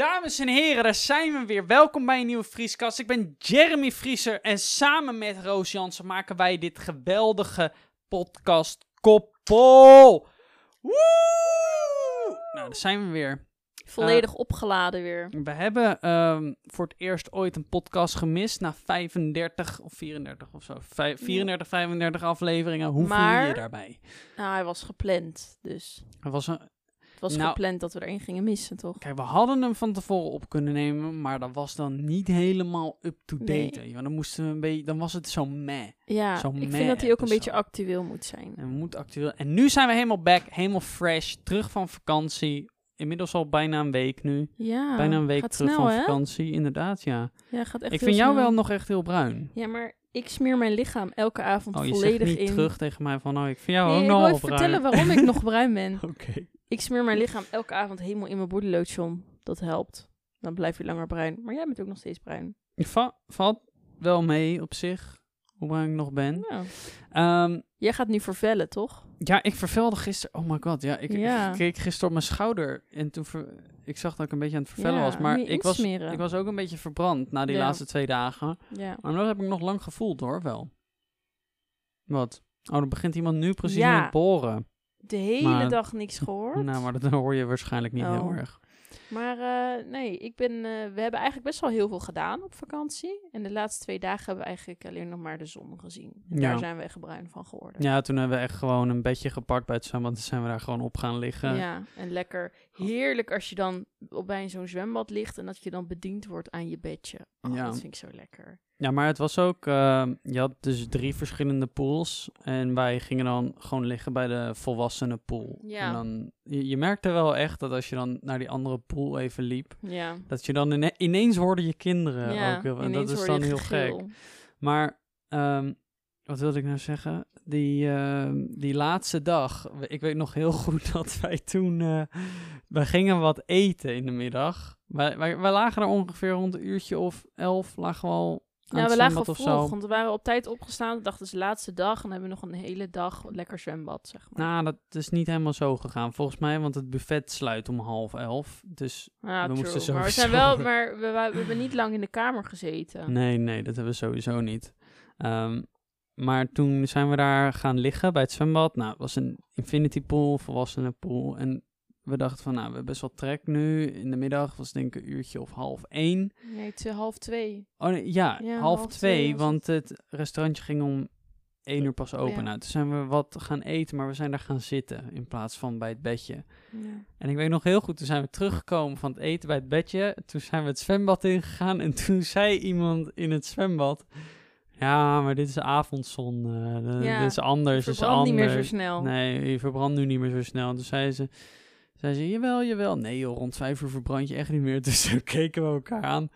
Dames en heren, daar zijn we weer. Welkom bij een nieuwe Vrieskast. Ik ben Jeremy Vrieser en samen met Roos Jansen maken wij dit geweldige podcast Koppel. Woe! Nou, daar zijn we weer. Volledig opgeladen weer. We hebben ehm, voor het eerst ooit een podcast gemist na 35 of 34 of zo. Vij- 34, 35 afleveringen. Hoe voel je je daarbij? Nou, hij was gepland, dus Er was een, het was Nou- gepland dat we er één gingen missen, toch? Kijk, we hadden hem van tevoren op kunnen nemen, maar dat was dan niet helemaal up-to-date. Nee. wel. Dan, moesten we een beetje, dan was het zo meh. Ja, ik meh vind dat hij ook een beetje actueel moet zijn. En we moeten actueel. En nu zijn we helemaal back, helemaal fresh, terug van vakantie. Inmiddels al bijna een week nu. Ja, bijna een week terug snel, van hè? vakantie, inderdaad, ja. Ja, gaat echt ik vind jou wel nog echt heel bruin. Ja, maar ik smeer mijn lichaam elke avond Oh, je zegt niet in. terug tegen mij van, oh, ik vind jou Nee, ook ik nog wil wel even bruin. vertellen waarom ik nog bruin ben. Oké. Ik smeer mijn lichaam elke avond helemaal in mijn bodylotion. Dat helpt. Dan blijf je langer bruin. Maar jij bent ook nog steeds bruin. Va- valt wel mee op zich, hoe bruin ik nog ben. Ja. Ehm, Jij gaat nu vervellen, toch? Ja, ik vervelde gisteren. Oh my god, ja. Ik, Ja. ik keek gisteren op mijn schouder en toen ver- ik zag dat ik een beetje aan het vervellen Ja, was. Maar ik was, ik was ook een beetje verbrand na die laatste twee dagen. Maar dat heb ik nog lang gevoeld hoor, wel. Wat? Oh, dan begint iemand nu precies met boren. De hele Maar- dag niks gehoord. Nou, maar dat hoor je waarschijnlijk niet heel Oh. erg. Maar eh, nee, ik ben, eh, we hebben eigenlijk best wel heel veel gedaan op vakantie. En de laatste twee dagen hebben we eigenlijk alleen nog maar de zon gezien. En Ja. Daar zijn we echt bruin van geworden. Ja, toen hebben we echt gewoon een bedje gepakt bij het zwembad. Toen zijn we daar gewoon op gaan liggen. Ja, en lekker heerlijk als je dan op bij zo'n zwembad ligt en dat je dan bediend wordt aan je bedje. Oh, Ja. Dat vind ik zo lekker. Ja, maar het was ook, eh, je had dus drie verschillende pools. En wij gingen dan gewoon liggen bij de volwassenen pool. Ja. En dan, je, je merkte wel echt dat als je dan naar die andere pool even liep, Ja, dat je dan ine- ineens hoorde je kinderen ja ook. En dat is dan heel gegil. gek. Maar, ehm, wat wilde ik nou zeggen? Die, ehm, die laatste dag, ik weet nog heel goed dat wij toen, eh, we gingen wat eten in de middag. Wij, wij, wij lagen er ongeveer rond een uurtje of elf, lagen we al Ja, het we lagen vroeg, zo. want we waren op tijd opgestaan. We dachten, het is de laatste dag en dan hebben we nog een hele dag lekker zwembad, zeg maar. Nou, dat is niet helemaal zo gegaan volgens mij, want het buffet sluit om half elf. Dus Ja, we true. moesten Maar we zijn wel, maar we, we, we hebben niet lang in de kamer gezeten. nee, nee, dat hebben we sowieso niet. Ehm, maar toen zijn we daar gaan liggen bij het zwembad. Nou, het was een infinity pool, volwassenen pool. En we dachten van, nou, we hebben best wel trek nu. In de middag was het denk ik een uurtje of half één. Nee, te half twee. Oh nee, ja, Ja, half, half twee, want het restaurantje ging om één uur pas open. Ja. Nou, toen zijn we wat gaan eten, maar we zijn daar gaan zitten in plaats van bij het bedje. Ja. En ik weet nog heel goed, toen zijn we teruggekomen van het eten bij het bedje. Toen zijn we het zwembad ingegaan en toen zei iemand in het zwembad... Ja, maar dit is avondzon. de- Ja, dit is anders. dit is Verbrand niet meer zo anders." snel. Nee, je verbrandt nu niet meer zo snel. Toen zei ze, zei ze, jawel, jawel. Nee joh, rond vijf uur verbrand je echt niet meer. Dus toen keken we elkaar aan.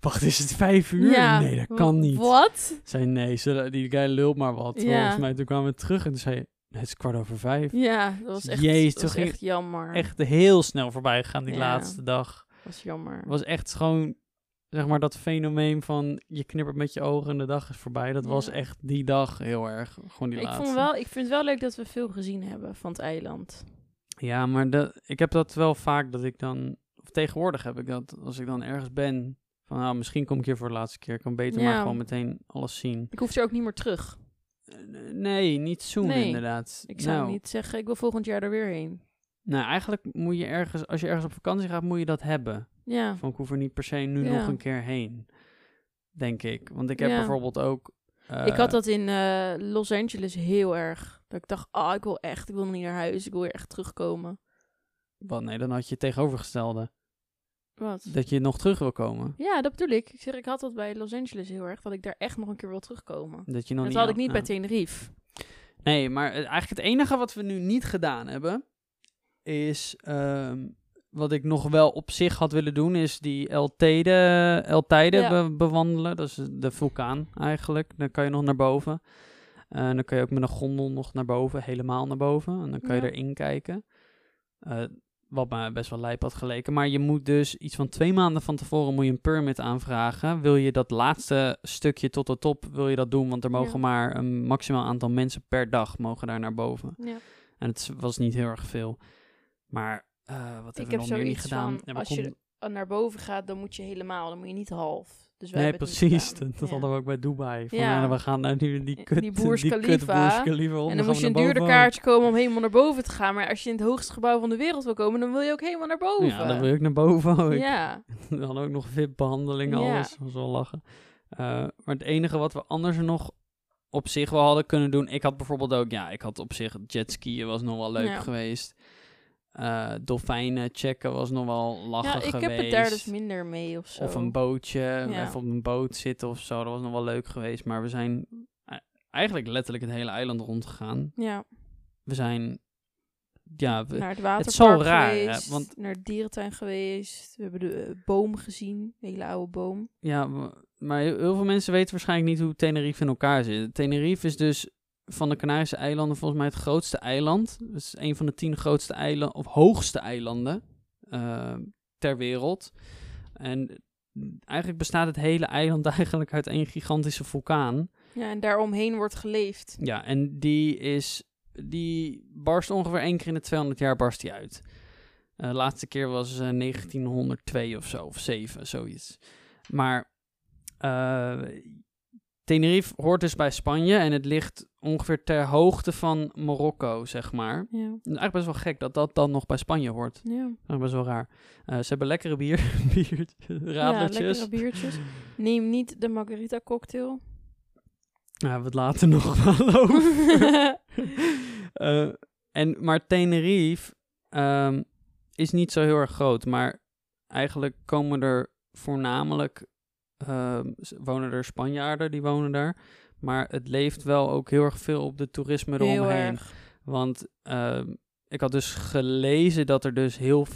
Wacht, is het vijf uur? Ja, Nee, dat kan niet. Wat? Zei nee, ze, die guy lult maar wat. Ja. Volgens mij, toen kwamen we terug en toen zei het is kwart over vijf. Ja, dat was echt, Jezus, dat was toen ging- echt jammer. Echt heel snel voorbij gegaan die Ja. laatste dag. Dat was jammer. Het was echt gewoon, zeg maar, dat fenomeen van je knippert met je ogen en de dag is voorbij. Dat was echt die dag heel erg. Gewoon die ik, laatste. vond wel, ik vind het wel leuk dat we veel gezien hebben van het eiland. Ja, maar de, ik heb dat wel vaak dat ik dan, of tegenwoordig heb ik dat, als ik dan ergens ben, van nou, misschien kom ik hier voor de laatste keer. Ik kan beter maar gewoon meteen alles zien. Ik hoef er ook niet meer terug. Eh, Nee, niet zoen Nee, inderdaad. Ik zou nou, niet zeggen, ik wil volgend jaar er weer heen. Nou, eigenlijk moet je ergens, als je ergens op vakantie gaat, moet je dat hebben. Ja, Van ik hoef er niet per se nu Ja. nog een keer heen. Denk ik. Want ik heb Ja. bijvoorbeeld ook. Ik had dat in eh, Los Angeles heel erg. Dat ik dacht, ah, ik wil echt, ik wil niet naar huis, ik wil weer echt terugkomen. Wat nee, dan had je het tegenovergestelde. Wat? Dat je nog terug wil komen. Ja, dat bedoel ik. Ik zeg, ik had dat bij Los Angeles heel erg, dat ik daar echt nog een keer wil terugkomen. Dat je nog dat niet had ik niet bij. Tenerife. Nee, maar eh, eigenlijk het enige wat we nu niet gedaan hebben. Is. ehm, wat ik nog wel op zich had willen doen. Is die El Teide, El Teide Ja. be- bewandelen. Dat is de vulkaan eigenlijk. Dan kan je nog naar boven. En dan kan je ook met een gondel nog naar boven. Helemaal naar boven. En dan kan je Ja. erin kijken. Eh, wat me best wel lijp had geleken. Maar je moet dus iets van twee maanden van tevoren moet je een permit aanvragen. Wil je dat laatste stukje tot de top, wil je dat doen? Want er mogen Ja. maar een maximaal aantal mensen per dag mogen daar naar boven. Ja. En het was niet heel erg veel. Maar eh, wat Ik hebben we heb zoiets gedaan? van, Ja, we als je- naar boven gaat, dan moet je helemaal, dan moet je niet half. Dus wij Nee, precies. Dat, dat Ja. hadden we ook bij Dubai. Van, Ja. we gaan naar die, die kut, Die Burj Khalifa. En dan moest je een duurder kaartje komen om helemaal naar boven te gaan. Maar als je in het hoogste gebouw van de wereld wil komen, dan wil je ook helemaal naar boven. Ja, dan wil je ook naar boven. ook. Ja, We hadden ook nog VIP-behandelingen, Ja. alles. Was wel lachen. Eh, maar het enige wat we anders nog op zich wel hadden kunnen doen... Ik had bijvoorbeeld ook... Ja, ik had op zich jetskiën was nog wel leuk geweest. Eh, dolfijnen checken was nog wel lachen ja ik geweest. heb het daar dus minder mee of zo. Of een bootje, Ja. even op een boot zitten of zo. Dat was nog wel leuk geweest. Maar we zijn eh, eigenlijk letterlijk het hele eiland rondgegaan. Ja, We zijn... Ja, we, naar het is waterpark zo raar, hè, geweest, want- naar de dierentuin geweest. We hebben de eh, boom gezien, de hele oude boom. Ja, maar heel veel mensen weten waarschijnlijk niet hoe Tenerife in elkaar zit. Tenerife is dus van de Canarische eilanden volgens mij het grootste eiland. Het is een van de tien grootste eilanden, of hoogste eilanden eh, ter wereld. En eigenlijk bestaat het hele eiland eigenlijk uit één gigantische vulkaan. Ja, en daaromheen wordt geleefd. Ja, en die is, die barst ongeveer één keer in de 200 jaar barst die uit. Eh, De laatste keer was eh, 1902 of zo, of 7, zoiets. Maar eh, Tenerife hoort dus bij Spanje en het ligt ongeveer ter hoogte van Marokko, zeg maar. Ja, Het is eigenlijk best wel gek dat dat dan nog bij Spanje hoort. ja. Dat is best wel raar. Eh, ze hebben lekkere bier, bier ja lekkere biertjes. Neem niet de margarita cocktail. Ja, we het later nog wel over. Eh, en, maar Tenerife ehm, is niet zo heel erg groot. Maar eigenlijk komen er voornamelijk... ehm, wonen er Spanjaarden, die wonen daar. Maar het leeft wel ook heel erg veel op de toerisme eromheen. Want ehm, ik had dus gelezen dat er dus heel,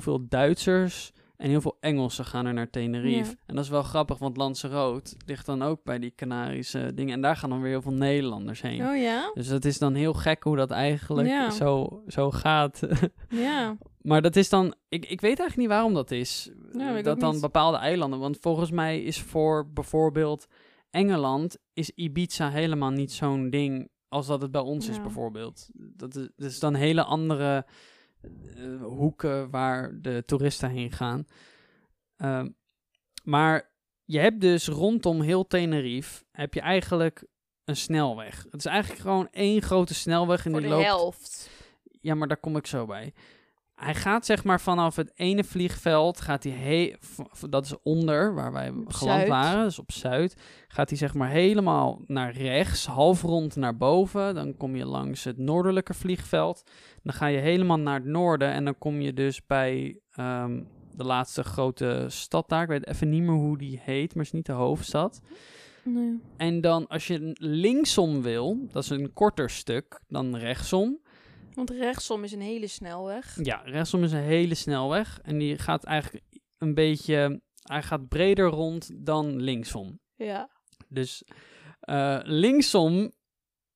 veel Duitsers en heel veel Engelsen gaan er naar Tenerife. Ja. En dat is wel grappig, want Lanzarote ligt dan ook bij die Canarische dingen. En daar gaan dan weer heel veel Nederlanders heen. Oh ja? Dus dat is dan heel gek hoe dat eigenlijk Ja. zo, zo gaat. Ja. maar dat is dan... Ik, ik weet eigenlijk niet waarom dat is. Ja, dat dan niet. bepaalde eilanden... Want volgens mij is voor bijvoorbeeld Engeland... is Ibiza helemaal niet zo'n ding als dat het bij ons is bijvoorbeeld. Dat is, dat is dan hele andere eh, hoeken waar de toeristen heen gaan. Ehm, maar je hebt dus rondom heel Tenerife... heb je eigenlijk een snelweg. Het is eigenlijk gewoon één grote snelweg en Voor die de loopt helft. ja, maar daar kom ik zo bij. Hij gaat zeg maar vanaf het ene vliegveld, gaat hij he dat is onder waar wij Op geland Zuid. waren, dus op Zuid, gaat hij zeg maar helemaal naar rechts, half rond naar boven. Dan kom je langs het noordelijke vliegveld. Dan ga je helemaal naar het noorden en dan kom je dus bij ehm, de laatste grote stad daar. Ik weet even niet meer hoe die heet, maar het is niet de hoofdstad. Nee. En dan als je linksom wil, dat is een korter stuk dan rechtsom. Want rechtsom is een hele snelweg. Ja, rechtsom is een hele snelweg. En die gaat eigenlijk een beetje... Hij gaat breder rond dan linksom. Ja. Dus eh, linksom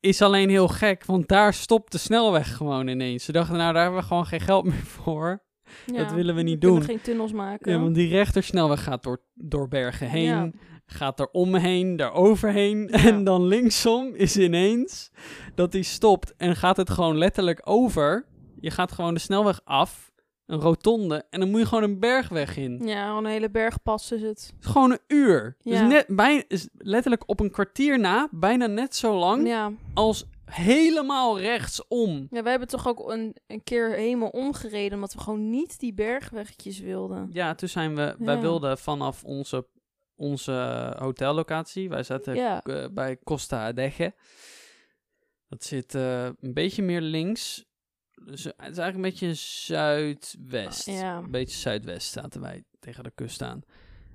is alleen heel gek, want daar stopt de snelweg gewoon ineens. Ze dachten, nou, daar hebben we gewoon geen geld meer voor. ja. willen we niet doen. geen tunnels maken. Ja, want die rechtersnelweg gaat door, door bergen heen, Ja. Gaat er omheen, daar overheen. En dan linksom is ineens dat die stopt en gaat het gewoon letterlijk over. Je gaat gewoon de snelweg af, een rotonde, en dan moet je gewoon een bergweg in. Ja, een hele bergpas is het. Het is gewoon een uur. Dus Ja. net, bij, is letterlijk op een kwartier na, bijna net zo lang Ja. als helemaal rechtsom. ja, wij hebben toch ook een, een keer helemaal omgereden, omdat we gewoon niet die bergweggetjes wilden. Ja, toen zijn we, wij wilden vanaf onze, onze hotellocatie, wij zaten Ja. eh, bij Costa Adeje. Dat zit eh, een beetje meer links. Dus, eh, het is eigenlijk een beetje zuidwest. Ja. Een beetje zuidwest zaten wij tegen de kust aan.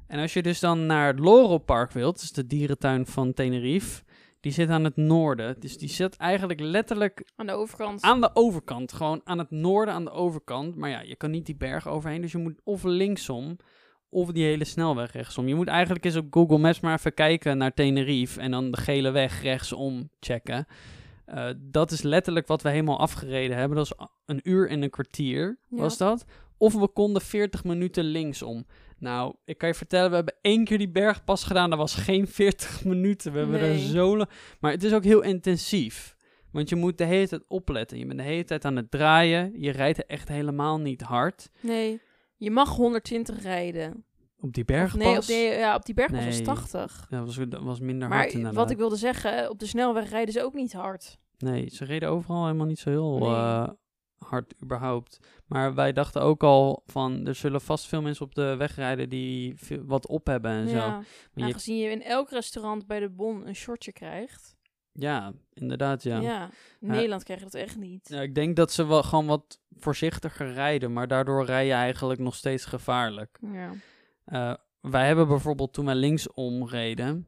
En als je dus dan naar het Loro Park wilt, is de dierentuin van Tenerife, die zit aan het noorden. Dus die zit eigenlijk letterlijk Aan de overkant. aan de overkant. Gewoon aan het noorden aan de overkant. Maar ja, je kan niet die berg overheen. Dus je moet of linksom of die hele snelweg rechtsom. Je moet eigenlijk eens op Google Maps maar even kijken naar Tenerife. En dan de gele weg rechtsom checken. Eh, dat is letterlijk wat we helemaal afgereden hebben. Dat is een uur en een kwartier, Ja. was dat. Of we konden 40 minuten linksom. Nou, ik kan je vertellen, we hebben één keer die bergpas gedaan. Dat was geen 40 minuten. We hebben er zo lang... Maar het is ook heel intensief. Want je moet de hele tijd opletten. Je bent de hele tijd aan het draaien. Je rijdt echt helemaal niet hard. Nee. Je mag 120 rijden. Op die Of bergpas? nee, op, die, ja, op die bergpas was Nee. 80. Ja, was, dat was minder Maar hard inderdaad. wat ik wilde zeggen, op de snelweg rijden ze ook niet hard. Nee, ze reden overal helemaal niet zo heel Nee. eh, hard überhaupt. Maar wij dachten ook al van, er zullen vast veel mensen op de weg rijden die wat op hebben en zo. Ja. Maar Nou, je- gezien je in elk restaurant bij de Bon een shortje krijgt. Ja, inderdaad ja. Ja. In Nederland krijg je dat echt niet. Ja, ik denk dat ze wel gewoon wat voorzichtiger rijden, maar daardoor rij je eigenlijk nog steeds gevaarlijk. Ja. Eh, wij hebben bijvoorbeeld toen wij linksom reden,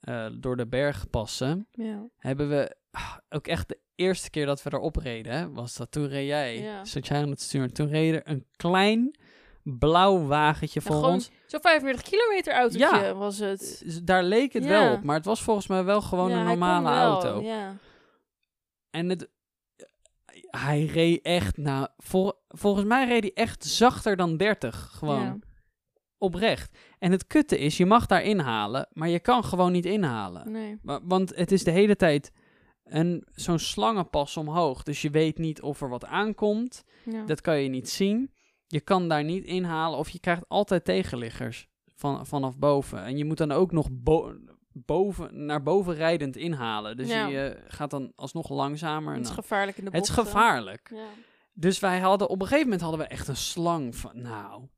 eh, door de bergpassen, Ja. hebben we ah, ook echt de eerste keer dat we erop reden, was dat toen reed jij, Ja. zat jij aan het sturen. Toen reed er een klein blauw wagentje voor ons. Zo'n 45 kilometer autootje Ja. was het. Daar leek het Ja. wel op, maar het was volgens mij wel gewoon een normale auto. Ja. En het, hij reed echt, nou, vol, volgens mij reed hij echt zachter dan 30, gewoon oprecht. En het kutte is, je mag daar inhalen, maar je kan gewoon niet inhalen. Nee. Wa- Want het is de hele tijd een, zo'n slangenpas omhoog, dus je weet niet of er wat aankomt. Dat kan je niet zien. Je kan daar niet inhalen of je krijgt altijd tegenliggers van, vanaf boven. En je moet dan ook nog bo- boven, naar boven rijdend inhalen. Dus Ja. je eh, gaat dan alsnog langzamer. het is gevaarlijk in de het is gevaarlijk. Ja. Dus wij hadden op een gegeven moment hadden we echt een slang van, nou,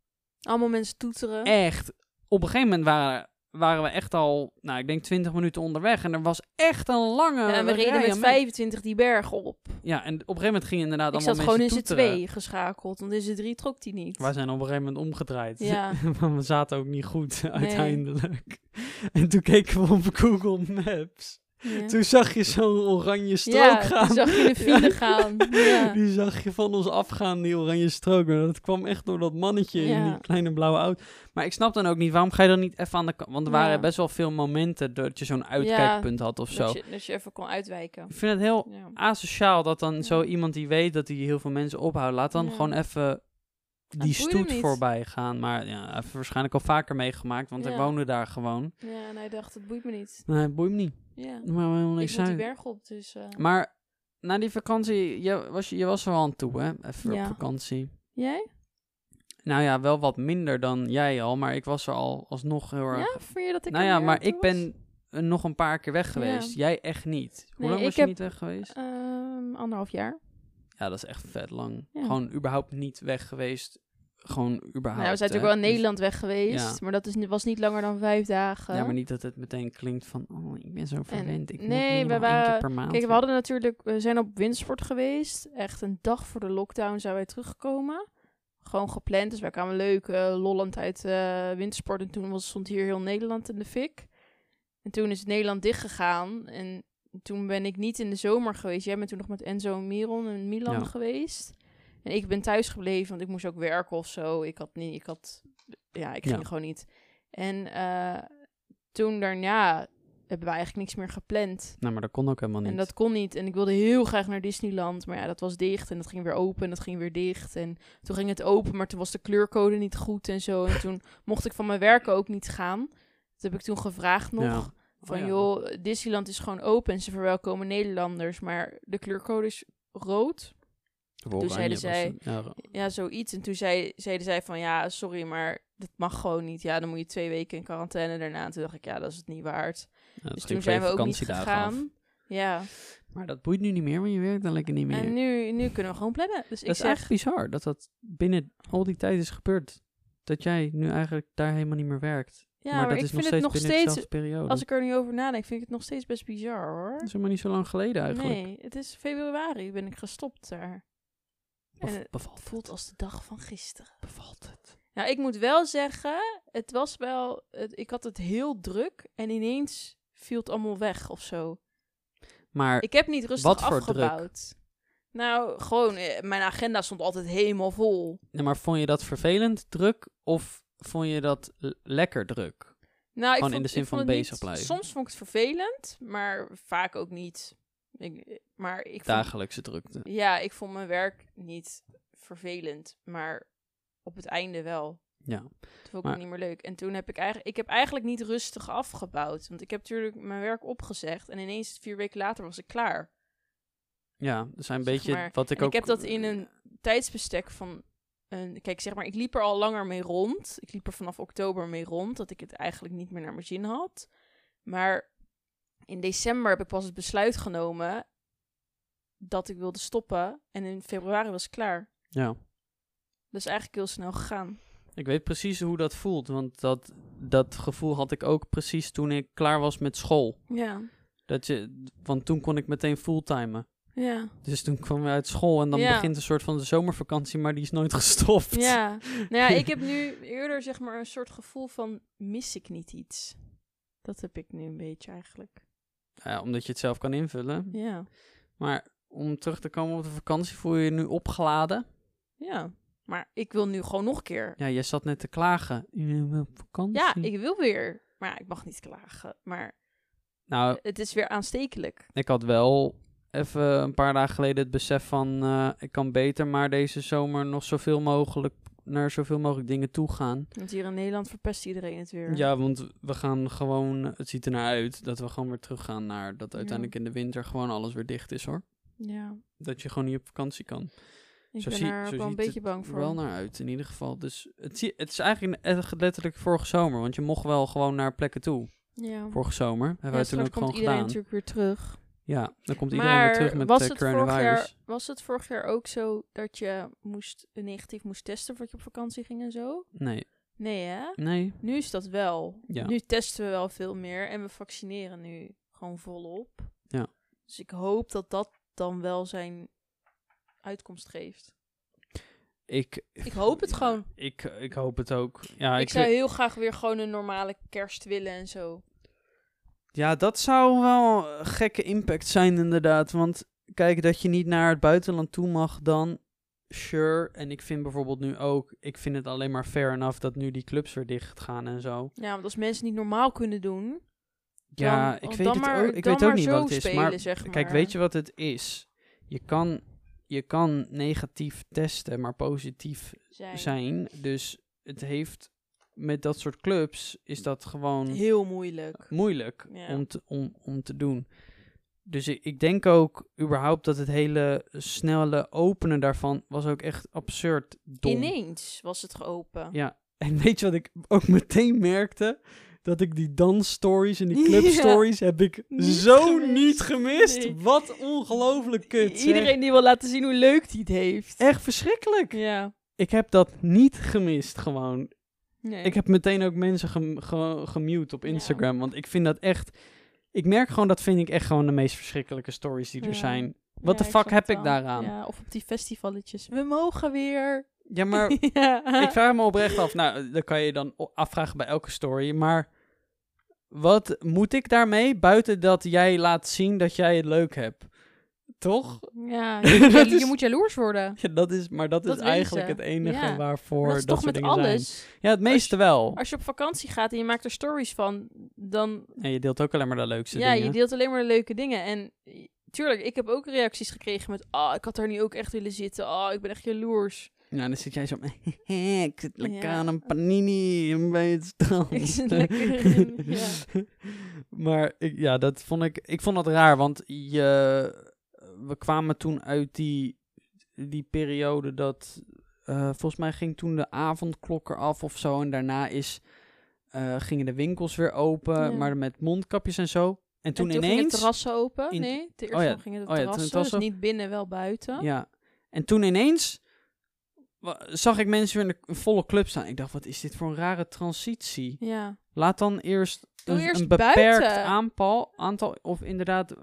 Allemaal mensen toeteren. echt. Op een gegeven moment waren, waren we echt al, nou, ik denk 20 minuten onderweg. En er was echt een lange. Ja, en we reden met aan 25 die berg op. Ja, en op een gegeven moment ging inderdaad Ik allemaal zat gewoon in z'n twee geschakeld, want in z'n drie trok die niet. Wij zijn op een gegeven moment omgedraaid. Ja. Want we zaten ook niet goed uiteindelijk. En toen keken we op Google Maps. Ja. Toen zag je zo'n oranje strook ja, gaan. toen zag je de file gaan. Ja. Die zag je van ons afgaan, die oranje strook. Maar dat kwam echt door dat mannetje in die kleine blauwe auto. Maar ik snap dan ook niet, waarom ga je dan niet even aan de kant? Want er waren best wel veel momenten dat je zo'n uitkijkpunt had of zo. Dat je, dat je even kon uitwijken. Ik vind het heel asociaal dat dan zo iemand die weet dat hij heel veel mensen ophoudt, laat dan gewoon even die stoet voorbij gaan. Maar ja, hij heeft waarschijnlijk al vaker meegemaakt, want hij Ja. woonde daar gewoon. Ja, en hij dacht, het boeit me niet. Nee, het boeit me niet. Ja. Maar helemaal Ik niks moet die uit. berg op, dus... eh, Maar na die vakantie, je was, je was er al aan toe, hè? Even Ja. op vakantie. Jij? Nou ja, wel wat minder dan jij al, maar ik was er al alsnog heel erg... Ja, vind je dat ik nou ja, maar ik ben nog een paar keer weg geweest. Jij echt niet. Hoe Nee, lang was je heb- niet weg geweest? Ehm, anderhalf jaar. Ja, dat is echt vet lang. Ja. Gewoon überhaupt niet weg geweest. Gewoon überhaupt. Nou, we zijn natuurlijk wel in Dus- Nederland weg geweest, Ja. maar dat is, was niet langer dan vijf dagen. Ja, maar niet dat het meteen klinkt van, oh, ik ben zo verwend. Ik nee, moet we waren- keer per maand. Kijk, we hadden natuurlijk, we zijn op windsport geweest. Echt een dag voor de lockdown zijn wij teruggekomen. Gewoon gepland, dus wij kwamen leuk, eh, lollend uit eh wintersport. En toen was, stond hier heel Nederland in de fik. En toen is Nederland dichtgegaan. En toen ben ik niet in de zomer geweest. Jij bent toen nog met Enzo en Miron in Milan Ja. geweest. En ik ben thuis gebleven, want ik moest ook werken of zo. Ik had niet, ik had, ja, ik ging Ja. gewoon niet. En eh, toen daarna hebben we eigenlijk niks meer gepland. Nou, maar dat kon ook helemaal niet. En dat kon niet. En ik wilde heel graag naar Disneyland. Maar ja, dat was dicht. En dat ging weer open. En dat ging weer dicht. En toen ging het open. Maar toen was de kleurcode niet goed en zo. En toen mocht ik van mijn werken ook niet gaan. Dat heb ik toen gevraagd nog. Ja. Van Oh ja. joh, Disneyland is gewoon open. En ze verwelkomen Nederlanders. Maar de kleurcode is rood. Of toen zeiden zij-. Ja, zoiets. En toen zei, zeiden zij van ja, sorry, maar dat mag gewoon niet. Ja, dan moet je twee weken in quarantaine daarna. En toen dacht ik, ja, dat is het niet waard. ja, Dus toen zijn we ook niet af. gegaan. Ja, Maar dat boeit nu niet meer, want je werkt dan lekker niet meer. en nu, nu kunnen we gewoon plannen. Dus ik dat is zeg, echt bizar dat dat binnen al die tijd is gebeurd. Dat jij nu eigenlijk daar helemaal niet meer werkt. ja, maar, maar, dat ik is nog vind steeds het nog binnen steeds, periode. als ik er nu over nadenk, vind ik het nog steeds best bizar hoor. Dat is helemaal niet zo lang geleden eigenlijk. Nee, het is februari ben ik gestopt daar. Bev- En het bevalt, voelt als de dag van gisteren. bevalt het? Nou, ik moet wel zeggen, het was wel, het, ik had het heel druk en ineens viel het allemaal weg of zo. Maar Ik heb niet rustig Wat voor druk? Nou, gewoon, eh, mijn agenda stond altijd helemaal vol. Nee, maar vond je dat vervelend druk of vond je dat lekker druk? Nou, ik Gewoon vond, in de zin van bezig niet- blijven. Soms vond ik het vervelend, maar vaak ook niet. Ik, maar ik vond, Dagelijkse drukte. ja, ik vond mijn werk niet vervelend, maar op het einde wel. Ja. Toen vond ik Maar- het niet meer leuk. En toen heb ik eigenlijk, ik heb eigenlijk niet rustig afgebouwd. Want ik heb natuurlijk mijn werk opgezegd en ineens vier weken later was ik klaar. Ja, dat zijn een Zeg beetje maar. wat ik en ook... ik heb dat in een tijdsbestek van een... Kijk, zeg maar, ik liep er al langer mee rond. Ik liep er vanaf oktober mee rond, dat ik het eigenlijk niet meer naar mijn zin had. Maar in december heb ik pas het besluit genomen dat ik wilde stoppen. En in februari was het klaar. Ja. Dat is eigenlijk heel snel gegaan. Ik weet precies hoe dat voelt, want dat, dat gevoel had ik ook precies toen ik klaar was met school. Ja, Dat je, want toen kon ik meteen fulltimen. Ja, Dus toen kwam we uit school en dan Ja. begint een soort van de zomervakantie, maar die is nooit gestopt. ja. Nou ja, ik heb nu eerder zeg maar een soort gevoel van mis ik niet iets. Dat heb ik nu een beetje eigenlijk. Ja, omdat je het zelf kan invullen. Ja, Maar om terug te komen op de vakantie, voel je je nu opgeladen? ja. Maar ik wil nu gewoon nog een keer. Ja, je zat net te klagen. Op vakantie. Ja, ik wil weer. Maar ja, ik mag niet klagen. Maar Nou, het is weer aanstekelijk. ik had wel even een paar dagen geleden het besef van... eh, ik kan beter maar deze zomer nog zoveel mogelijk naar zoveel mogelijk dingen toe gaan. Want hier in Nederland verpest iedereen het weer. Ja, want we gaan gewoon... Het ziet ernaar uit dat we gewoon weer teruggaan naar... dat uiteindelijk in de winter gewoon alles weer dicht is, hoor. Ja, Dat je gewoon niet op vakantie kan. ik Zo ben zie- zo wel een beetje bang voor. wel naar uit, in ieder geval. Dus het, zie, het is eigenlijk echt letterlijk vorige zomer. Want je mocht wel gewoon naar plekken toe. Ja. Vorige zomer. Hebben Ja, wij toen ook komt gewoon iedereen gedaan. natuurlijk weer terug. Ja, dan komt iedereen maar weer terug met was, de het vorig coronavirus. jaar, was het vorig jaar ook zo dat je moest, negatief moest testen voordat je op vakantie ging en zo? Nee, Nee hè? nee. Nu is dat wel. Ja. Nu testen we wel veel meer en we vaccineren nu gewoon volop. Ja. Dus ik hoop dat dat dan wel zijn uitkomst geeft. Ik, Ik hoop het gewoon. ik, ik hoop het ook. Ja, ik ik zou heel graag weer gewoon een normale kerst willen en zo. Ja, dat zou wel een gekke impact zijn inderdaad. Want kijk, dat je niet naar het buitenland toe mag dan... Sure, en ik vind bijvoorbeeld nu ook, ik vind het alleen maar fair enough dat nu die clubs weer dicht gaan en zo. Ja, want als mensen niet normaal kunnen doen, Ja, dan- ik weet het maar- ook, ik weet ook niet wat het is. spelen, maar zeg kijk, weet je wat het is? Je kan, je kan negatief testen, maar positief zijn zijn. Dus het heeft met dat soort clubs is dat gewoon heel moeilijk. moeilijk Ja. om, te, om, om te doen. Dus ik, ik denk ook überhaupt dat het hele snelle openen daarvan was ook echt absurd dom. Ineens was het geopen. Ja, en weet je wat ik ook meteen merkte? Dat ik die dansstories en die Ja. clubstories heb ik Niet zo gemist. niet gemist. Nee. Wat ongelooflijk kut. zeg. Iedereen die wil laten zien hoe leuk hij het heeft. Echt verschrikkelijk. Ja. Ik heb dat niet gemist gewoon. Nee. Ik heb meteen ook mensen gem- ge- gemute op Instagram. Want ik vind dat echt... Ik merk gewoon, dat vind ik echt gewoon de meest verschrikkelijke stories die er zijn. Wat Ja, de fuck heb ik daaraan? Ja, of op die festivaletjes. We mogen weer. Ja, maar ik vraag me oprecht af. Nou, dat kan je dan afvragen bij elke story. Maar wat moet ik daarmee? Buiten dat jij laat zien dat jij het leuk hebt. Toch? Ja, je moet, Dat jalo- is- je moet jaloers worden. Ja, dat is, maar dat, Dat is eigenlijk het enige Ja. waarvoor dat, dat is toch soort met dingen zijn. alles. Ja, het meeste wel. Als je op vakantie gaat en je maakt er stories van, dan... En je deelt ook alleen maar de leukste Ja, dingen. je deelt alleen maar de leuke dingen. En tuurlijk, ik heb ook reacties gekregen met... Ah, ik had daar nu ook echt willen zitten. Ah, ik ben echt jaloers. Ja, dan zit jij zo... ik zit lekker Ja. aan een panini bij het strand. Ik zit lekker in, ja. maar ik, ja, dat vond ik... Ik vond dat raar, want je... We kwamen toen uit die, die periode dat... eh, volgens mij ging toen de avondklok eraf of zo. En daarna is, eh, gingen de winkels weer open, Ja. maar met mondkapjes en zo. En toen, en toen gingen ineens... de terrassen open. in- nee, de eerste Oh ja, gingen de oh ja, terrassen. het was dus niet binnen, wel buiten. Ja. En toen ineens zag ik mensen weer in de volle club staan. Ik dacht, wat is dit voor een rare transitie? Ja. Laat dan eerst, een, eerst een beperkt aantal, aantal, of inderdaad,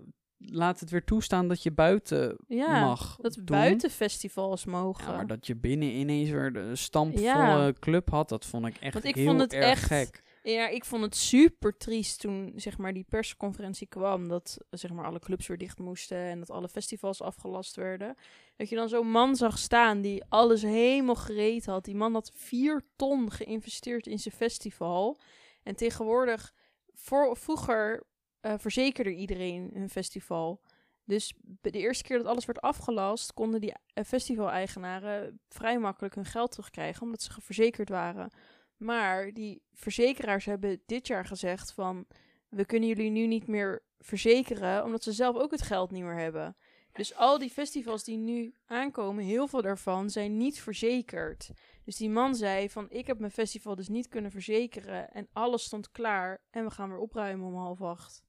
laat het weer toestaan dat je buiten Ja, mag Dat doen. buiten festivals mogen. Ja, maar dat je binnen ineens weer de stampvolle Ja. club had, dat vond ik echt Want ik heel vond het erg echt- gek. Ja, ik vond het super triest toen zeg maar, die persconferentie kwam. Dat zeg maar, alle clubs weer dicht moesten en dat alle festivals afgelast werden. Dat je dan zo'n man zag staan die alles helemaal gereed had. Die man had vier ton geïnvesteerd in zijn festival. En tegenwoordig, voor, vroeger eh, verzekerde iedereen een festival. Dus de eerste keer dat alles werd afgelast, konden die eh, festivaleigenaren vrij makkelijk hun geld terugkrijgen, omdat ze verzekerd waren. Maar die verzekeraars hebben dit jaar gezegd van... we kunnen jullie nu niet meer verzekeren... omdat ze zelf ook het geld niet meer hebben. Dus al die festivals die nu aankomen, heel veel daarvan zijn niet verzekerd. Dus die man zei van, ik heb mijn festival dus niet kunnen verzekeren. En alles stond klaar en we gaan weer opruimen om half acht.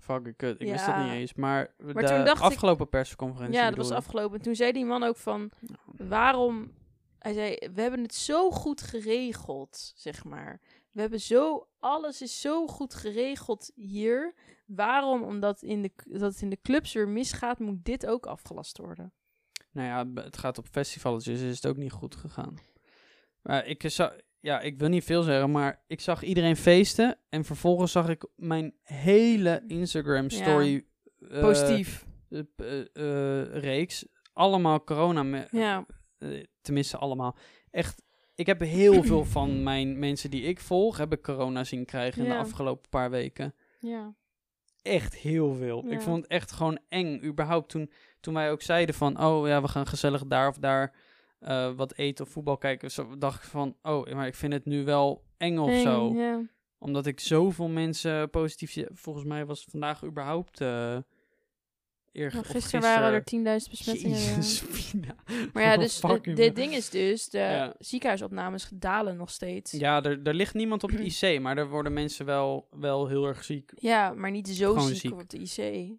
Fucking kut. Ik wist dat niet eens. Maar, Maar de toen dacht ik- afgelopen persconferentie Ja, dat was afgelopen. Toen zei die man ook van, waarom... Hij zei, we hebben het zo goed geregeld, zeg maar. We hebben zo, alles is zo goed geregeld hier. Waarom, omdat in de, dat het in de clubs weer misgaat, moet dit ook afgelast worden? Nou ja, het gaat op festivals, dus is het ook niet goed gegaan. Maar ik zag, ja, ik wil niet veel zeggen, maar ik zag iedereen feesten. En vervolgens zag ik mijn hele Instagram story eh, Positief. eh, eh, reeks. Allemaal corona, me- ja, tenminste allemaal. Echt, ik heb heel veel van mijn mensen die ik volg, heb ik corona zien krijgen in de Ja. afgelopen paar weken. ja. Echt heel veel. Ja. Ik vond het echt gewoon eng. Überhaupt toen, toen wij ook zeiden van, oh ja, we gaan gezellig daar of daar eh, wat eten of voetbal kijken. Zo dacht ik van, oh, maar ik vind het nu wel eng of Eng, zo. Ja. Omdat ik zoveel mensen positief zie. Volgens mij was het vandaag überhaupt... eh eer, Nou, gisteren waren er 10.000 besmettingen. ja. Jezus. Maar ja, dus dit ding is dus, de Ja. ziekenhuisopnames dalen nog steeds. Ja, Ja, er, er ligt niemand op de IC, maar er worden mensen wel, wel heel erg ziek. maar niet zo ziek, ziek. op de IC.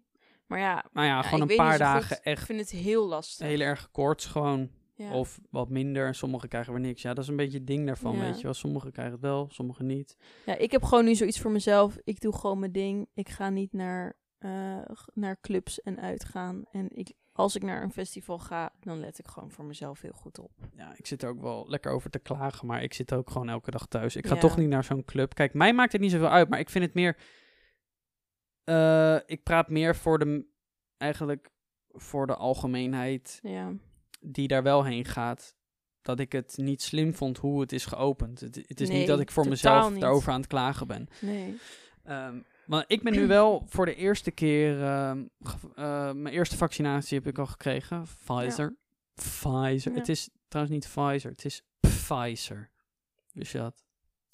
Maar ja, Nou ja, Ja, gewoon ik een paar dagen ik echt vind het heel lastig. heel erg koorts gewoon. Ja. Of wat minder. Sommigen krijgen weer niks. Ja, dat is een beetje het ding daarvan, Ja. weet je wel. Sommigen krijgen het wel, sommigen niet. ja, ik heb gewoon nu zoiets voor mezelf. Ik doe gewoon mijn ding. Ik ga niet naar, eh, naar clubs en uitgaan. En ik, als ik naar een festival ga, dan let ik gewoon voor mezelf heel goed op. Ja, ik zit er ook wel lekker over te klagen, maar ik zit ook gewoon elke dag thuis. Ik ga Ja. toch niet naar zo'n club. Kijk, mij maakt het niet zoveel uit, maar ik vind het meer... eh, ik praat meer voor de... Eigenlijk voor de algemeenheid Ja, die daar wel heen gaat. Dat ik het niet slim vond hoe het is geopend. Het, het is Nee, niet dat ik voor mezelf niet. daarover aan het klagen ben. nee. Ehm, maar ik ben nu wel voor de eerste keer... ehm, eh, mijn eerste vaccinatie heb ik al gekregen. Pfizer. Pfizer. Ja. Het is trouwens niet Pfizer. Het is Pfizer. Wist je dat?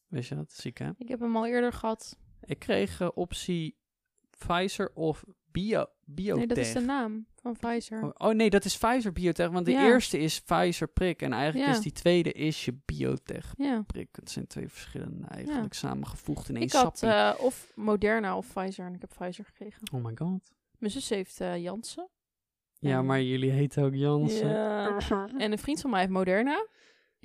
Wist je dat? Ziek, hè? Ik heb hem al eerder gehad. Ik kreeg eh, optie Pfizer of Bio, Biotech. Nee, dat is de naam van Pfizer. Oh, oh, nee, dat is Pfizer Biotech. Want de Ja. eerste is Pfizer prik. En eigenlijk Ja. is die tweede is je Biotech Ja. prik. Het zijn twee verschillende eigenlijk samengevoegd in één Ik had eh, of Moderna of Pfizer en ik heb Pfizer gekregen. oh my god. Mijn zus heeft eh Janssen. Ja, En- maar jullie heten ook Jansen. Ja. En een vriend van mij heeft Moderna.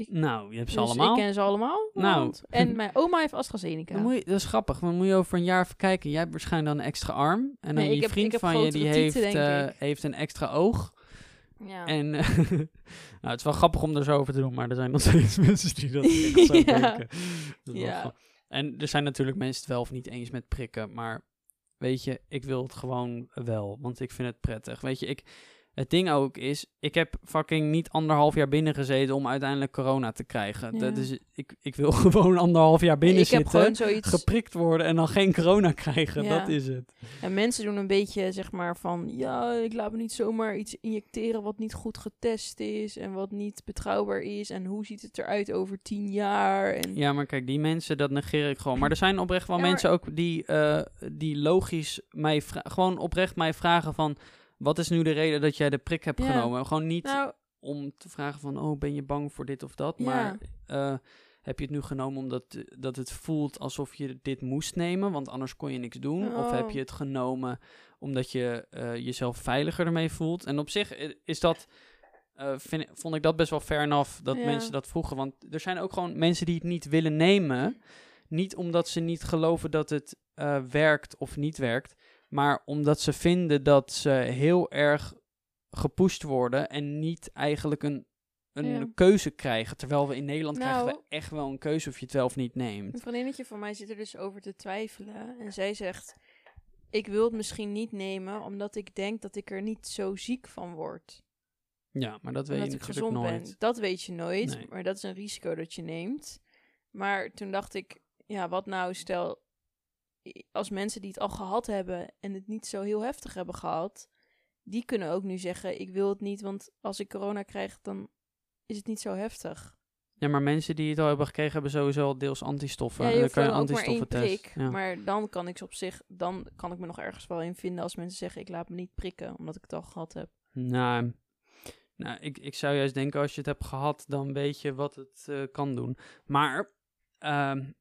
Nou, je hebt ze dus allemaal. ik ken ze allemaal. Nou. En mijn oma heeft AstraZeneca. Dan moet je, dat is grappig, dan moet je over een jaar even kijken. Jij hebt waarschijnlijk dan een extra arm. En dan Nee, je heb- vriend van je, die heeft, tieten, eh, heeft een extra oog. Ja. En nou, het is wel grappig om er zo over te doen, maar er zijn nog steeds mensen die dat echt zo Ja. denken. Dat Ja. En er zijn natuurlijk mensen het wel of niet eens met prikken, maar weet je, ik wil het gewoon wel, want ik vind het prettig. Weet je, ik, het ding ook is, ik heb fucking niet anderhalf jaar binnen gezeten om uiteindelijk corona te krijgen. Ja. Dat is, ik, ik wil gewoon anderhalf jaar binnen ik zitten gewoon zoiets. geprikt worden en dan geen corona krijgen. Ja. Dat is het. En mensen doen een beetje zeg maar van ja, ik laat me niet zomaar iets injecteren wat niet goed getest is en wat niet betrouwbaar is. En hoe ziet het eruit over tien jaar? En Ja, maar kijk, die mensen, dat negeer ik gewoon. Maar er zijn oprecht wel Ja, maar- mensen ook die, eh, die logisch mij gewoon oprecht mij vragen van... Wat is nu de reden dat jij de prik hebt Ja. genomen? Gewoon niet nou, om te vragen van, oh, ben je bang voor dit of dat? Maar eh, heb je het nu genomen omdat dat het voelt alsof je dit moest nemen? Want anders kon je niks doen. Of heb Oh. je het genomen omdat je eh, jezelf veiliger ermee voelt? En op zich eh, is dat... eh, vind, vond ik dat best wel fair enough dat Ja. mensen dat vroegen. Want er zijn ook gewoon mensen die het niet willen nemen. Niet omdat ze niet geloven dat het eh, werkt of niet werkt. Maar omdat ze vinden dat ze heel erg gepusht worden en niet eigenlijk een, een Ja. keuze krijgen. Terwijl we in Nederland krijgen Nou. we echt wel een keuze of je het wel of niet neemt. Een vriendinnetje van mij zit er dus over te twijfelen. En zij zegt: Ik wil het misschien niet nemen, omdat ik denk dat ik er niet zo ziek van word. Ja, maar dat weet je ik natuurlijk gezond nooit. ben. Dat weet je nooit, Nee. maar dat is een risico dat je neemt. Maar toen dacht ik: Ja, wat nou, stel als mensen die het al gehad hebben en het niet zo heel heftig hebben gehad, die kunnen ook nu zeggen: Ik wil het niet, want als ik corona krijg, dan is het niet zo heftig. Ja, maar mensen die het al hebben gekregen, hebben sowieso al deels antistoffen. Ja, en dan kan je ook maar prik. Ja. Maar dan kan ik ze op zich, dan kan ik me nog ergens wel in vinden als mensen zeggen ik laat me niet prikken, omdat ik het al gehad heb. Nou, nou ik, ik zou juist denken, als je het hebt gehad, dan weet je wat het eh, kan doen. Maar, ehm,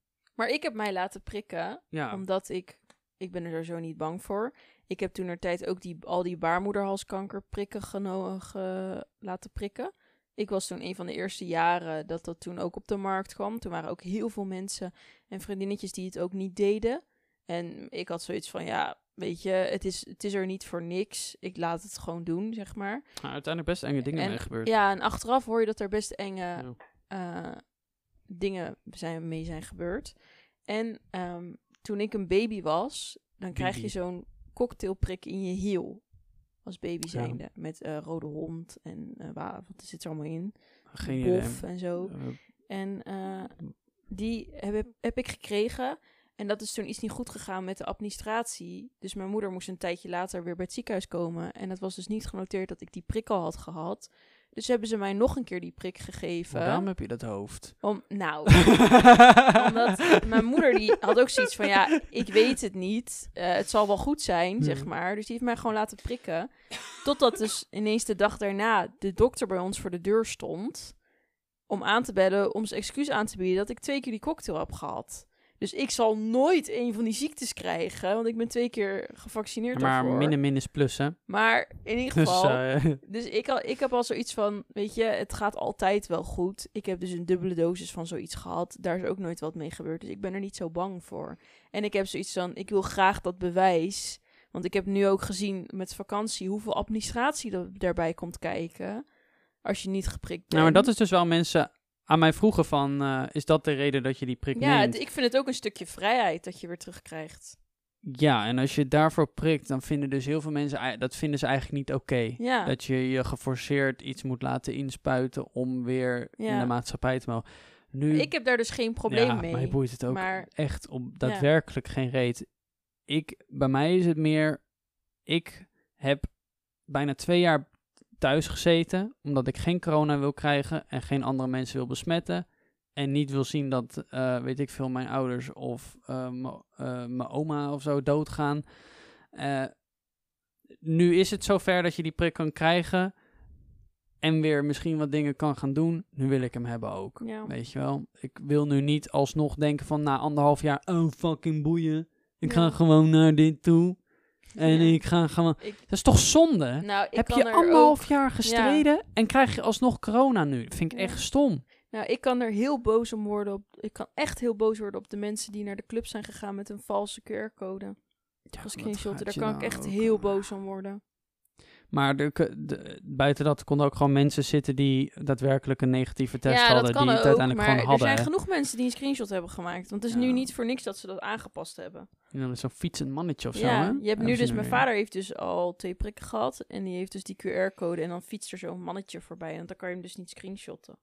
Maar ik heb mij laten prikken, ja, omdat ik, ik ben er sowieso niet bang voor. Ik heb toen er tijd ook die, al die baarmoederhalskanker prikken ge- laten prikken. Ik was toen een van de eerste jaren dat dat toen ook op de markt kwam. Toen waren ook heel veel mensen en vriendinnetjes die het ook niet deden. En ik had zoiets van, ja, weet je, het is, het is er niet voor niks. Ik laat het gewoon doen, zeg maar. nou, uiteindelijk best enge dingen En- mee gebeurd. Ja, en achteraf hoor je dat er best enge Ja. eh, dingen zijn, mee zijn gebeurd. En ehm, toen ik een baby was, dan krijg je zo'n cocktailprik in je hiel. Als baby Ja. zijnde. Met eh, rode hond en eh, wa- wat zit er allemaal in? Geen. Bof en zo. Eh, En die heb, heb ik gekregen. En dat is toen iets niet goed gegaan met de administratie. Dus mijn moeder moest een tijdje later weer bij het ziekenhuis komen. En het was dus niet genoteerd dat ik die prik al had gehad. Dus hebben ze mij nog een keer die prik gegeven. Waarom heb je dat hoofd? Om, nou, omdat mijn moeder die had ook zoiets van, ja, ik weet het niet. Eh, het zal wel goed zijn, zeg Ja. maar. Dus die heeft mij gewoon laten prikken. Totdat dus ineens de dag daarna de dokter bij ons voor de deur stond. Om aan te bellen, om zijn excuus aan te bieden dat ik twee keer die cocktail heb gehad. Dus ik zal nooit een van die ziektes krijgen, want ik ben twee keer gevaccineerd maar daarvoor. min en min is plus, hè? Maar in ieder Dus, geval, eh, dus ik, al, ik heb al zoiets van, weet je, het gaat altijd wel goed. Ik heb dus een dubbele dosis van zoiets gehad. Daar is ook nooit wat mee gebeurd. Dus ik ben er niet zo bang voor. En ik heb zoiets van, ik wil graag dat bewijs. Want ik heb nu ook gezien met vakantie hoeveel administratie er daarbij komt kijken. Als je niet geprikt bent. nou, maar dat is dus wel mensen aan mij vroegen van, eh, is dat de reden dat je die prik Ja, neemt? het- ik vind het ook een stukje vrijheid dat je weer terugkrijgt. Ja, en als je daarvoor prikt, dan vinden dus heel veel mensen, dat vinden ze eigenlijk niet oké. Ja, Dat je je geforceerd iets moet laten inspuiten om weer in Ja. de maatschappij te mogen. Nu, ik heb daar dus geen probleem ja, mee. mij boeit het ook maar- echt om daadwerkelijk geen reet. Ik, bij mij is het meer, ik heb bijna twee jaar thuis gezeten, omdat ik geen corona wil krijgen en geen andere mensen wil besmetten. En niet wil zien dat, eh, weet ik veel, mijn ouders of eh, eh, mijn oma of zo doodgaan. Nu is het zover dat je die prik kan krijgen en weer misschien wat dingen kan gaan doen. Nu wil ik hem hebben ook. Ja. Weet je wel? Ik wil nu niet alsnog denken van na anderhalf jaar, oh fucking boeien. Ik ga gewoon naar dit toe. En Ja. ik ga gewoon... Ik- Dat is toch zonde? nou, ik Heb kan je er anderhalf ook- jaar gestreden en krijg je alsnog corona nu? Dat vind ik Ja. echt stom. Nou, ik kan er heel boos om worden. Op, ik kan echt heel boos worden op de mensen die naar de club zijn gegaan met een valse QR-code. Ja, Gescreenshotten. Daar kan ik echt heel boos om worden. Maar de, de- buiten dat konden ook gewoon mensen zitten die daadwerkelijk een negatieve test ja, hadden. die het uiteindelijk gewoon er hadden. zijn hè. genoeg mensen die een screenshot hebben gemaakt. Want het is Ja. nu niet voor niks dat ze dat aangepast hebben. En dan is zo'n fietsend mannetje of zo. ja, hè? je hebt nu dus... Mijn vader heeft dus al twee prikken gehad. En die heeft dus die QR-code. En dan fietst er zo'n mannetje voorbij. En dan kan je hem dus niet screenshotten.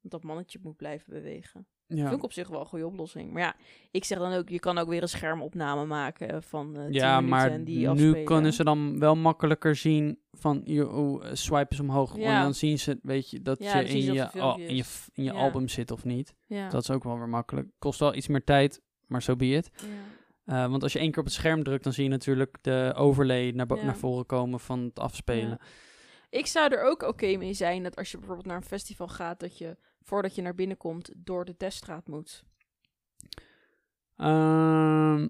Want dat mannetje moet blijven bewegen. Ja. Vind ik op zich wel een goede oplossing. Maar ja, ik zeg dan ook, je kan ook weer een schermopname maken van 10 Ja, maar en die nu afspelen. kunnen ze dan wel makkelijker zien van je oh, swipe eens omhoog. Ja. En dan zien ze, weet je, dat Ja, je in ze je, in je, in album zit of niet. Dat is ook wel weer makkelijk. Kost wel iets meer tijd, maar zo be it. ja. Eh, want als je één keer op het scherm drukt, dan zie je natuurlijk de overlay naar, naar voren komen van het afspelen. Ik zou er ook oké mee zijn dat als je bijvoorbeeld naar een festival gaat, dat je voordat je naar binnen komt door de teststraat moet. Ehm,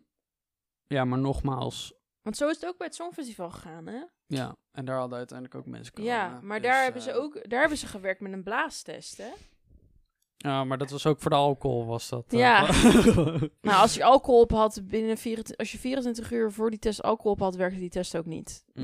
ja, maar nogmaals, Want zo is het ook bij het Songfestival gegaan, hè? ja. En daar hadden uiteindelijk ook mensen corona. ja, maar Dus, daar, hebben ze eh, ook, daar hebben ze gewerkt met een blaastest, hè? Ja, maar dat was ook voor de alcohol, was dat. eh, Ja. Nou, als je alcohol op had binnen 24, als je 24 uur voor die test alcohol op had, werkte die test ook niet. Mm.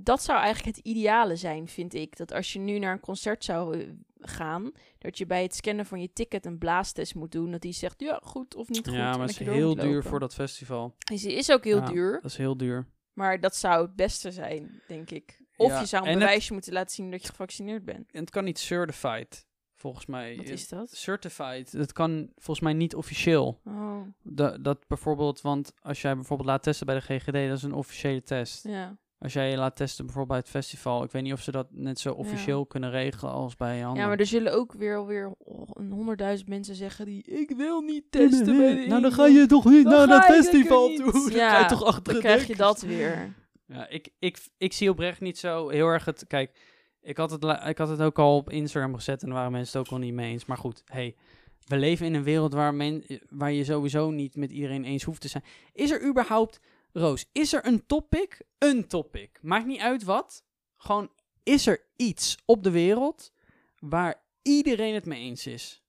Dat zou eigenlijk het ideale zijn, vind ik. Dat als je nu naar een concert zou eh, gaan, dat je bij het scannen van je ticket een blaastest moet doen. Dat die zegt, ja, goed of niet goed. ja, maar dat het is heel duur voor dat festival. Dus die is ook heel Ja, duur, Dat is heel duur. maar dat zou het beste zijn, denk ik. Of Ja, je zou een en het- bewijsje moeten laten zien dat je gevaccineerd bent. En het kan niet certified, volgens mij. Wat is dat? Certified, dat kan volgens mij niet officieel. Oh, Da- dat bijvoorbeeld, want als jij bijvoorbeeld laat testen bij de GGD, dat is een officiële test. ja. Als jij je laat testen bijvoorbeeld bij het festival. Ik weet niet of ze dat net zo officieel kunnen regelen als bij anderen. Ja, maar er zullen ook weer alweer een honderdduizend mensen zeggen die ik wil niet testen. Nou, dan ga Eagles." je toch niet Dan naar dat festival toe. Dan Ja, je toch achter Dan krijg je dat weer. Ja, ik, ik, ik zie oprecht niet zo heel erg het... Kijk, ik had het, ik had het ook al op Instagram gezet en daar waren mensen het ook al niet mee eens. Maar goed, hey, we leven in een wereld waar, men, waar je sowieso niet met iedereen eens hoeft te zijn. Is er überhaupt... Roos, is er een topic? Een topic. Maakt niet uit wat. Gewoon, is er iets op de wereld waar iedereen het mee eens is?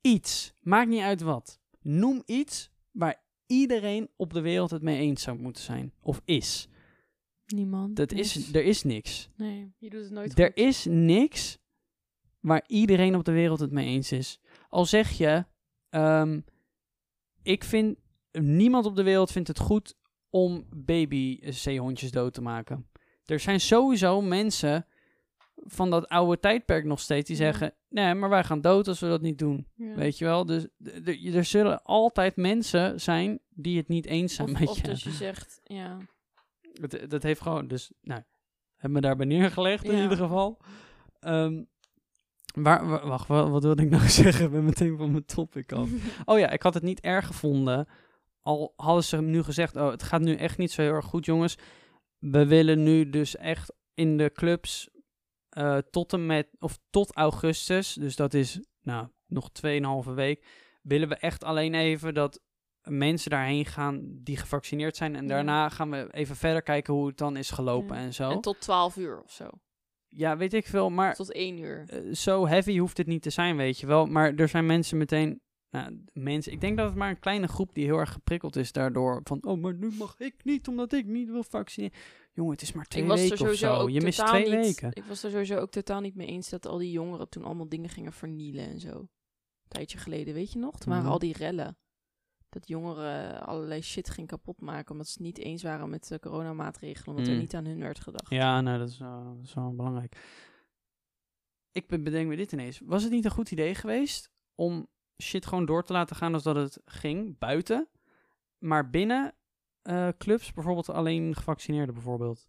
Iets. Maakt niet uit wat. Noem iets waar iedereen op de wereld het mee eens zou moeten zijn. Of is. Niemand. Dat is, er is niks. Nee, je doet het nooit Er goed. is niks waar iedereen op de wereld het mee eens is. Al zeg je, ehm, ik vind, niemand op de wereld vindt het goed om baby-zeehondjes dood te maken. Er zijn sowieso mensen van dat oude tijdperk nog steeds die zeggen, nee, maar wij gaan dood als we dat niet doen. Ja. Weet je wel? Dus er zullen altijd mensen zijn die het niet eens zijn Of, met of je. dus je zegt, ja. Dat, dat heeft gewoon, dus, nou, hebben me daarbij neergelegd in Ja. ieder geval. Ehm, waar, wa- wacht, wat, wat wilde ik nou zeggen? Ik ben meteen van mijn topic af. Oh ja, ik had het niet erg gevonden. Al hadden ze nu gezegd, oh, het gaat nu echt niet zo heel erg goed, jongens. We willen nu dus echt in de clubs eh, tot en met, of tot augustus, dus dat is, nou, nog 2,5 week, willen we echt alleen even dat mensen daarheen gaan die gevaccineerd zijn. En Ja. daarna gaan we even verder kijken hoe het dan is gelopen Ja. en zo. En tot 12 uur of zo. ja, weet ik veel, maar Tot 1 uur. eh, zo heavy hoeft het niet te zijn, weet je wel. Maar er zijn mensen meteen, nou, mensen, ik denk dat het maar een kleine groep die heel erg geprikkeld is daardoor. Van, oh, maar nu mag ik niet, omdat ik niet wil vaccineren. Jongen, het is maar twee weken of zo. Je mist twee niet, weken. Ik was er sowieso ook totaal niet mee eens dat al die jongeren toen allemaal dingen gingen vernielen en zo. Een tijdje geleden, weet je nog? Toen waren Mhm. al die rellen. Dat jongeren allerlei shit gingen kapotmaken omdat ze niet eens waren met de coronamaatregelen. Omdat er Mm. niet aan hun werd gedacht. Ja, nou, dat is, eh, dat is wel belangrijk. Ik be- bedenk me dit ineens. Was het niet een goed idee geweest om shit gewoon door te laten gaan als dat het ging, buiten, maar binnen eh, clubs, bijvoorbeeld alleen gevaccineerden bijvoorbeeld,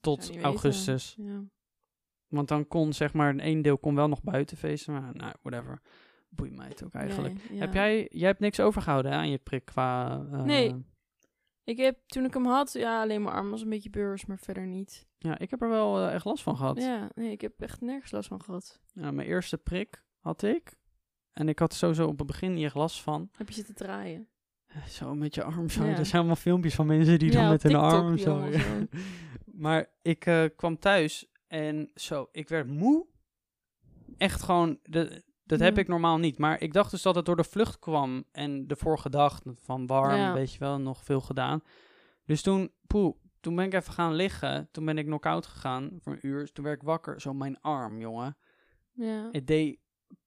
tot augustus. Ja. Want dan kon, zeg maar, een deel kon wel nog buiten feesten, maar nou, whatever. Boeit mij het ook eigenlijk. Nee, Heb jij, jij hebt niks overgehouden hè, aan je prik qua... eh, Nee. Ik heb, toen ik hem had, ja, alleen mijn arm was een beetje beurs, maar verder niet. Ja, ik heb er wel eh, echt last van gehad. Ja, nee, ik heb echt nergens last van gehad. Ja, mijn eerste prik had ik. En ik had sowieso op het begin echt last van. Heb je zitten draaien? Zo met je arm zo. Ja. Er zijn allemaal filmpjes van mensen die Ja, dan met hun arm zo. allemaal ja. zo. maar ik eh, kwam thuis en zo, ik werd moe. Echt gewoon, de, dat heb ik normaal niet. Maar ik dacht dus dat het door de vlucht kwam en de vorige dag van warm, weet je wel, nog veel gedaan. Dus toen, poeh, toen ben ik even gaan liggen. Toen ben ik knock-out gegaan voor een uur. Toen werd ik wakker. Zo mijn arm, jongen. Ja. Het deed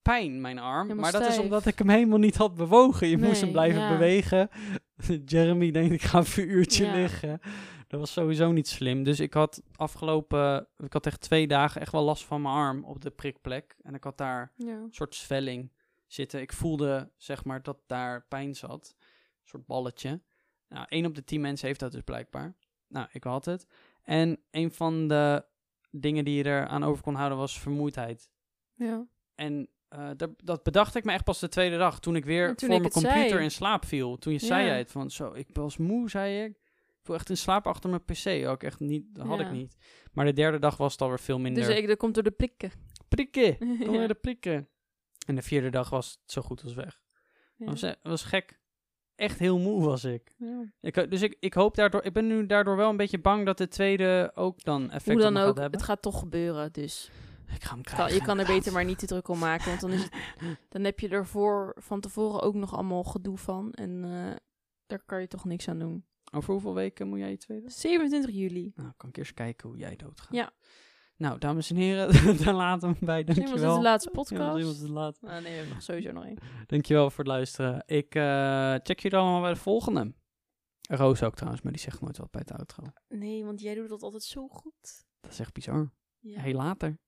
pijn, mijn arm. Maar dat is omdat ik hem helemaal niet had bewogen. Je moest hem blijven ja. bewegen. Jeremy denkt, ik ga even een uurtje Ja. liggen. Dat was sowieso niet slim. Dus ik had afgelopen... Ik had echt twee dagen echt wel last van mijn arm op de prikplek. En ik had daar een soort zwelling zitten. Ik voelde, zeg maar, dat daar pijn zat. Een soort balletje. Nou, één op de tien mensen heeft dat dus blijkbaar. Nou, ik had het. En een van de dingen die je er aan over kon houden was vermoeidheid. ja. En eh, dat, dat bedacht ik me echt pas de tweede dag. Toen ik weer toen voor ik mijn computer zei. in slaap viel. Toen je zei jij het van zo, ik was moe, zei ik. Ik viel echt in slaap achter mijn pc. Ook echt niet, dat had Ja. ik niet. Maar de derde dag was het alweer veel minder. Dus ik, dat komt door de prikken. prikken, kom Ja. weer de prikken. En de vierde dag was het zo goed als weg. Dat was, eh, was gek. Echt heel moe was ik. Ja. ik dus ik, ik hoop daardoor, ik ben nu daardoor wel een beetje bang dat de tweede ook dan effect Hoe dan ook, gaat hebben. het gaat toch gebeuren, dus ik ga hem kan, krijgen. je kan er beter maar niet te druk om maken, want dan, is het, dan heb je er voor, van tevoren ook nog allemaal gedoe van en eh, daar kan je toch niks aan doen. Over hoeveel weken moet jij je tweede? 27 juli. Nou, kan ik eerst kijken hoe jij doodgaat. Ja. Nou, dames en heren, daar laten we hem bij. Misschien was Dankjewel. de laatste podcast. misschien was het de laatste. Ah, nee, we hebben nog sowieso nog één. Dankjewel voor het luisteren. Ik eh, check jullie allemaal bij de volgende. Roos ook trouwens, maar die zegt nooit wat bij het outro. Nee, want jij doet dat altijd zo goed. Dat is echt bizar. Ja. Hey, later.